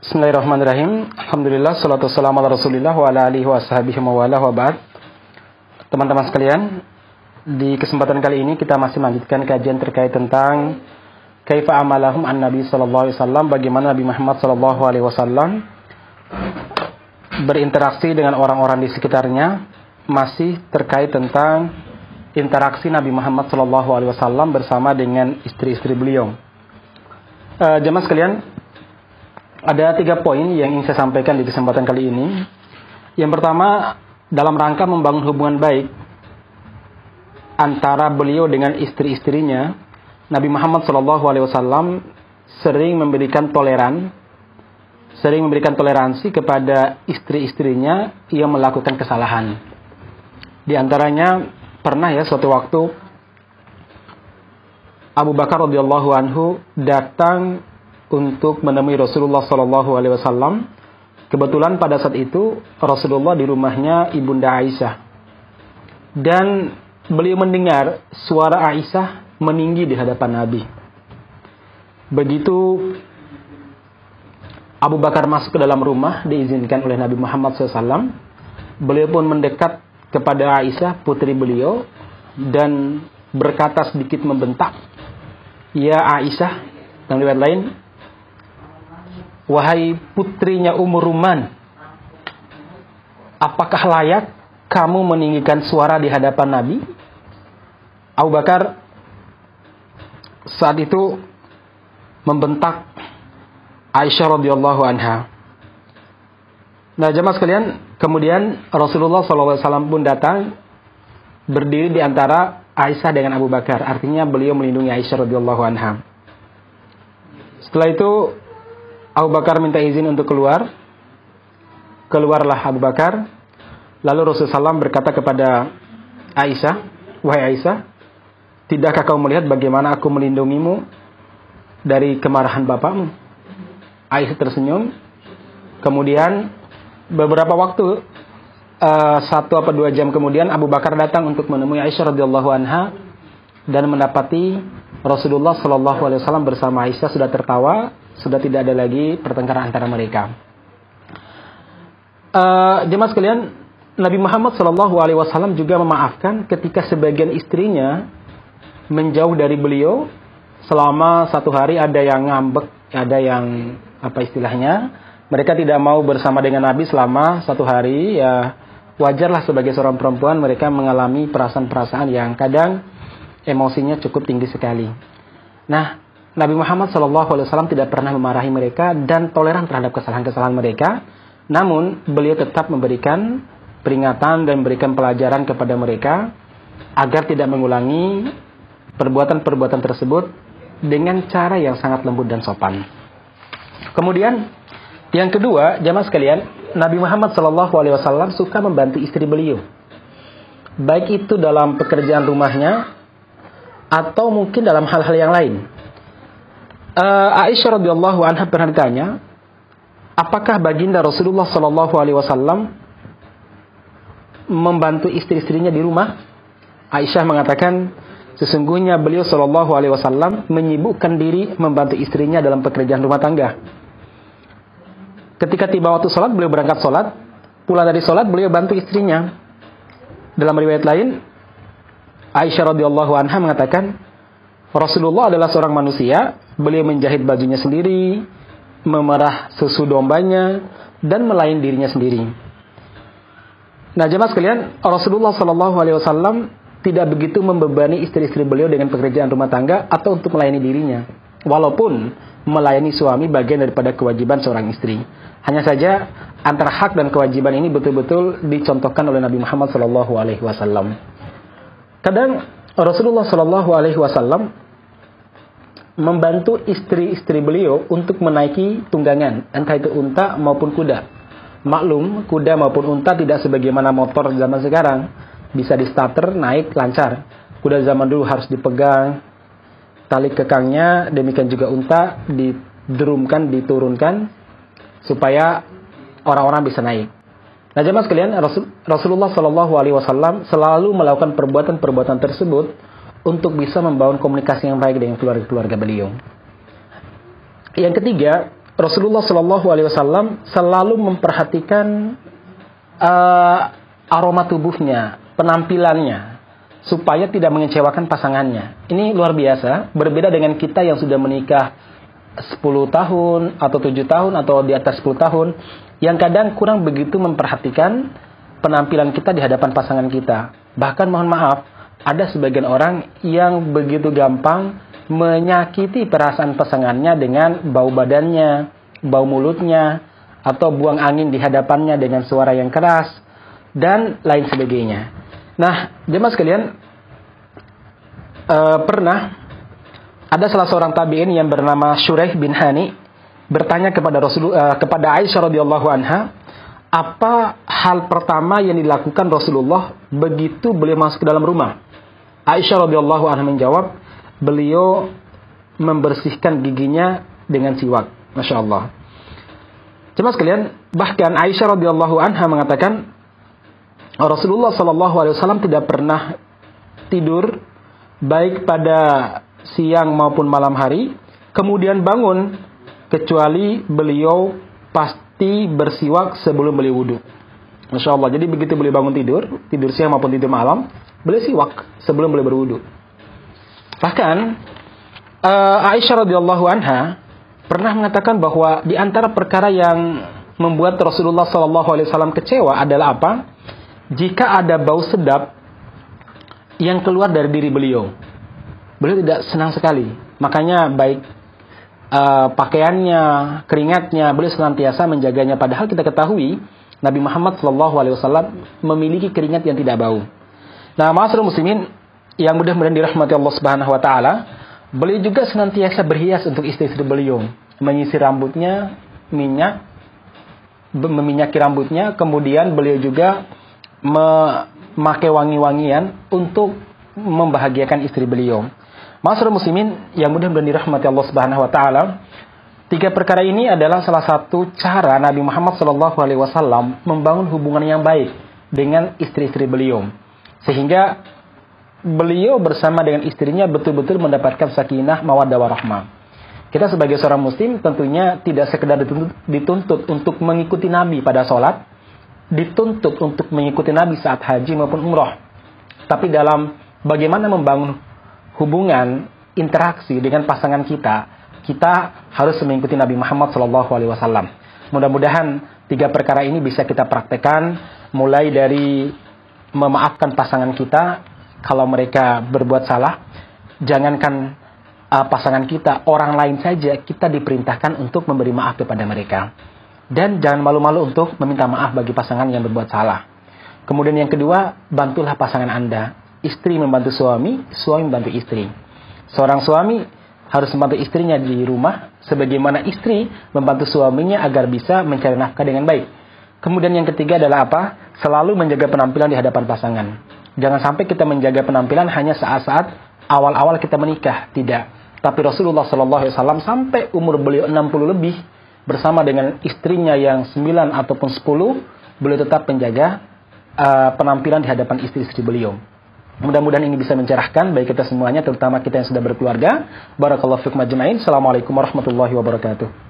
Bismillahirrahmanirrahim. Alhamdulillah salatu wassalamu ala Rasulillah wa ala alihi wa wa wala wa ba'd. Teman-teman sekalian, di kesempatan kali ini kita masih melanjutkan kajian terkait tentang kaifa amalahum an Nabi sallallahu alaihi wasallam, bagaimana Nabi Muhammad sallallahu alaihi wasallam berinteraksi dengan orang-orang di sekitarnya, masih terkait tentang interaksi Nabi Muhammad sallallahu alaihi wasallam bersama dengan istri-istri beliau. Uh, jemaah sekalian, ada tiga poin yang ingin saya sampaikan di kesempatan kali ini. Yang pertama, dalam rangka membangun hubungan baik antara beliau dengan istri-istrinya, Nabi Muhammad SAW sering memberikan toleran, sering memberikan toleransi kepada istri-istrinya yang melakukan kesalahan. Di antaranya pernah ya suatu waktu Abu Bakar radhiyallahu anhu datang untuk menemui Rasulullah Shallallahu Alaihi Wasallam. Kebetulan pada saat itu Rasulullah di rumahnya ibunda Aisyah dan beliau mendengar suara Aisyah meninggi di hadapan Nabi. Begitu Abu Bakar masuk ke dalam rumah diizinkan oleh Nabi Muhammad SAW, beliau pun mendekat kepada Aisyah putri beliau dan berkata sedikit membentak, Ya Aisyah, dan lain, Wahai putrinya Umur Ruman, apakah layak kamu meninggikan suara di hadapan Nabi? Abu Bakar saat itu membentak Aisyah radhiyallahu anha. Nah, jemaah sekalian, kemudian Rasulullah SAW pun datang berdiri di antara Aisyah dengan Abu Bakar. Artinya beliau melindungi Aisyah radhiyallahu anha. Setelah itu Abu Bakar minta izin untuk keluar. Keluarlah Abu Bakar. Lalu Rasulullah SAW berkata kepada Aisyah, Wahai Aisyah, tidakkah kau melihat bagaimana aku melindungimu dari kemarahan bapakmu? Aisyah tersenyum. Kemudian beberapa waktu, uh, satu atau dua jam kemudian Abu Bakar datang untuk menemui Aisyah radhiyallahu anha dan mendapati Rasulullah Shallallahu Alaihi Wasallam bersama Aisyah sudah tertawa sudah tidak ada lagi pertengkaran antara mereka. Uh, jemaah sekalian, Nabi Muhammad Shallallahu Alaihi Wasallam juga memaafkan ketika sebagian istrinya menjauh dari beliau selama satu hari ada yang ngambek, ada yang apa istilahnya, mereka tidak mau bersama dengan Nabi selama satu hari ya wajarlah sebagai seorang perempuan mereka mengalami perasaan-perasaan yang kadang emosinya cukup tinggi sekali. Nah, Nabi Muhammad SAW tidak pernah memarahi mereka dan toleran terhadap kesalahan-kesalahan mereka. Namun, beliau tetap memberikan peringatan dan memberikan pelajaran kepada mereka agar tidak mengulangi perbuatan-perbuatan tersebut dengan cara yang sangat lembut dan sopan. Kemudian, yang kedua, jamaah sekalian, Nabi Muhammad SAW suka membantu istri beliau. Baik itu dalam pekerjaan rumahnya atau mungkin dalam hal-hal yang lain uh, Aisyah radhiyallahu anha pernah ditanya, apakah baginda Rasulullah Shallallahu alaihi wasallam membantu istri-istrinya di rumah? Aisyah mengatakan, sesungguhnya beliau Shallallahu alaihi wasallam menyibukkan diri membantu istrinya dalam pekerjaan rumah tangga. Ketika tiba waktu sholat, beliau berangkat sholat. Pulang dari sholat, beliau bantu istrinya. Dalam riwayat lain, Aisyah radhiyallahu anha mengatakan, Rasulullah adalah seorang manusia Beliau menjahit bajunya sendiri, memerah susu dombanya, dan melayan dirinya sendiri. Nah, jemaah sekalian, Rasulullah Shallallahu Alaihi Wasallam tidak begitu membebani istri-istri beliau dengan pekerjaan rumah tangga atau untuk melayani dirinya. Walaupun melayani suami bagian daripada kewajiban seorang istri. Hanya saja antara hak dan kewajiban ini betul-betul dicontohkan oleh Nabi Muhammad Shallallahu Alaihi Wasallam. Kadang Rasulullah Shallallahu Alaihi Wasallam membantu istri-istri beliau untuk menaiki tunggangan, entah itu unta maupun kuda. Maklum, kuda maupun unta tidak sebagaimana motor zaman sekarang, bisa di starter naik lancar. Kuda zaman dulu harus dipegang tali kekangnya, demikian juga unta didrumkan, diturunkan supaya orang-orang bisa naik. Nah, jemaah sekalian, Rasulullah Shallallahu Alaihi Wasallam selalu melakukan perbuatan-perbuatan tersebut untuk bisa membangun komunikasi yang baik dengan keluarga-keluarga beliau. Yang ketiga, Rasulullah Shallallahu Alaihi Wasallam selalu memperhatikan uh, aroma tubuhnya, penampilannya, supaya tidak mengecewakan pasangannya. Ini luar biasa, berbeda dengan kita yang sudah menikah 10 tahun atau 7 tahun atau di atas 10 tahun yang kadang kurang begitu memperhatikan penampilan kita di hadapan pasangan kita. Bahkan mohon maaf, ada sebagian orang yang begitu gampang menyakiti perasaan pasangannya dengan bau badannya, bau mulutnya, atau buang angin di hadapannya dengan suara yang keras, dan lain sebagainya. Nah, jemaah sekalian, uh, pernah ada salah seorang tabiin yang bernama Shuraih bin Hani bertanya kepada Rasul uh, kepada Aisyah radhiyallahu anha, apa hal pertama yang dilakukan Rasulullah begitu beliau masuk ke dalam rumah? Aisyah radhiyallahu anha menjawab, beliau membersihkan giginya dengan siwak. Masya Allah. Cuma sekalian, bahkan Aisyah radhiyallahu anha mengatakan Rasulullah Shallallahu alaihi wasallam tidak pernah tidur baik pada siang maupun malam hari, kemudian bangun kecuali beliau pasti bersiwak sebelum beliau wudhu. Masya Allah. Jadi begitu beliau bangun tidur, tidur siang maupun tidur malam, beliau siwak sebelum beliau berwudhu. Bahkan uh, Aisyah radhiyallahu anha pernah mengatakan bahwa di antara perkara yang membuat Rasulullah wasallam kecewa adalah apa? Jika ada bau sedap yang keluar dari diri beliau. Beliau tidak senang sekali. Makanya baik uh, pakaiannya, keringatnya, beliau senantiasa menjaganya. Padahal kita ketahui Nabi Muhammad Wasallam memiliki keringat yang tidak bau. Nah, masyarakat muslimin yang mudah-mudahan dirahmati Allah Subhanahu Wa Taala, Beliau juga senantiasa berhias untuk istri-istri beliau, menyisir rambutnya, minyak, meminyaki rambutnya, kemudian beliau juga memakai wangi-wangian untuk membahagiakan istri beliau. Masyarakat muslimin yang mudah-mudahan dirahmati Allah Subhanahu wa taala, tiga perkara ini adalah salah satu cara Nabi Muhammad SAW membangun hubungan yang baik dengan istri-istri beliau. Sehingga beliau bersama dengan istrinya betul-betul mendapatkan sakinah, mawaddah warahmah. Kita sebagai seorang muslim tentunya tidak sekedar dituntut, dituntut untuk mengikuti Nabi pada sholat, dituntut untuk mengikuti Nabi saat haji maupun umroh. Tapi dalam bagaimana membangun hubungan, interaksi dengan pasangan kita, kita harus mengikuti Nabi Muhammad SAW. Mudah-mudahan tiga perkara ini bisa kita praktekkan, mulai dari memaafkan pasangan kita, kalau mereka berbuat salah, jangankan uh, pasangan kita, orang lain saja kita diperintahkan untuk memberi maaf kepada mereka. Dan jangan malu-malu untuk meminta maaf bagi pasangan yang berbuat salah. Kemudian yang kedua, bantulah pasangan Anda. Istri membantu suami, suami membantu istri. Seorang suami harus membantu istrinya di rumah, sebagaimana istri membantu suaminya agar bisa mencari nafkah dengan baik. Kemudian yang ketiga adalah apa? Selalu menjaga penampilan di hadapan pasangan. Jangan sampai kita menjaga penampilan hanya saat-saat awal-awal kita menikah, tidak. Tapi Rasulullah Wasallam sampai umur beliau 60 lebih bersama dengan istrinya yang 9 ataupun 10, beliau tetap menjaga uh, penampilan di hadapan istri-istri beliau. Mudah-mudahan ini bisa mencerahkan baik kita semuanya, terutama kita yang sudah berkeluarga. Barakallahu fikum ajma'in. Assalamualaikum warahmatullahi wabarakatuh.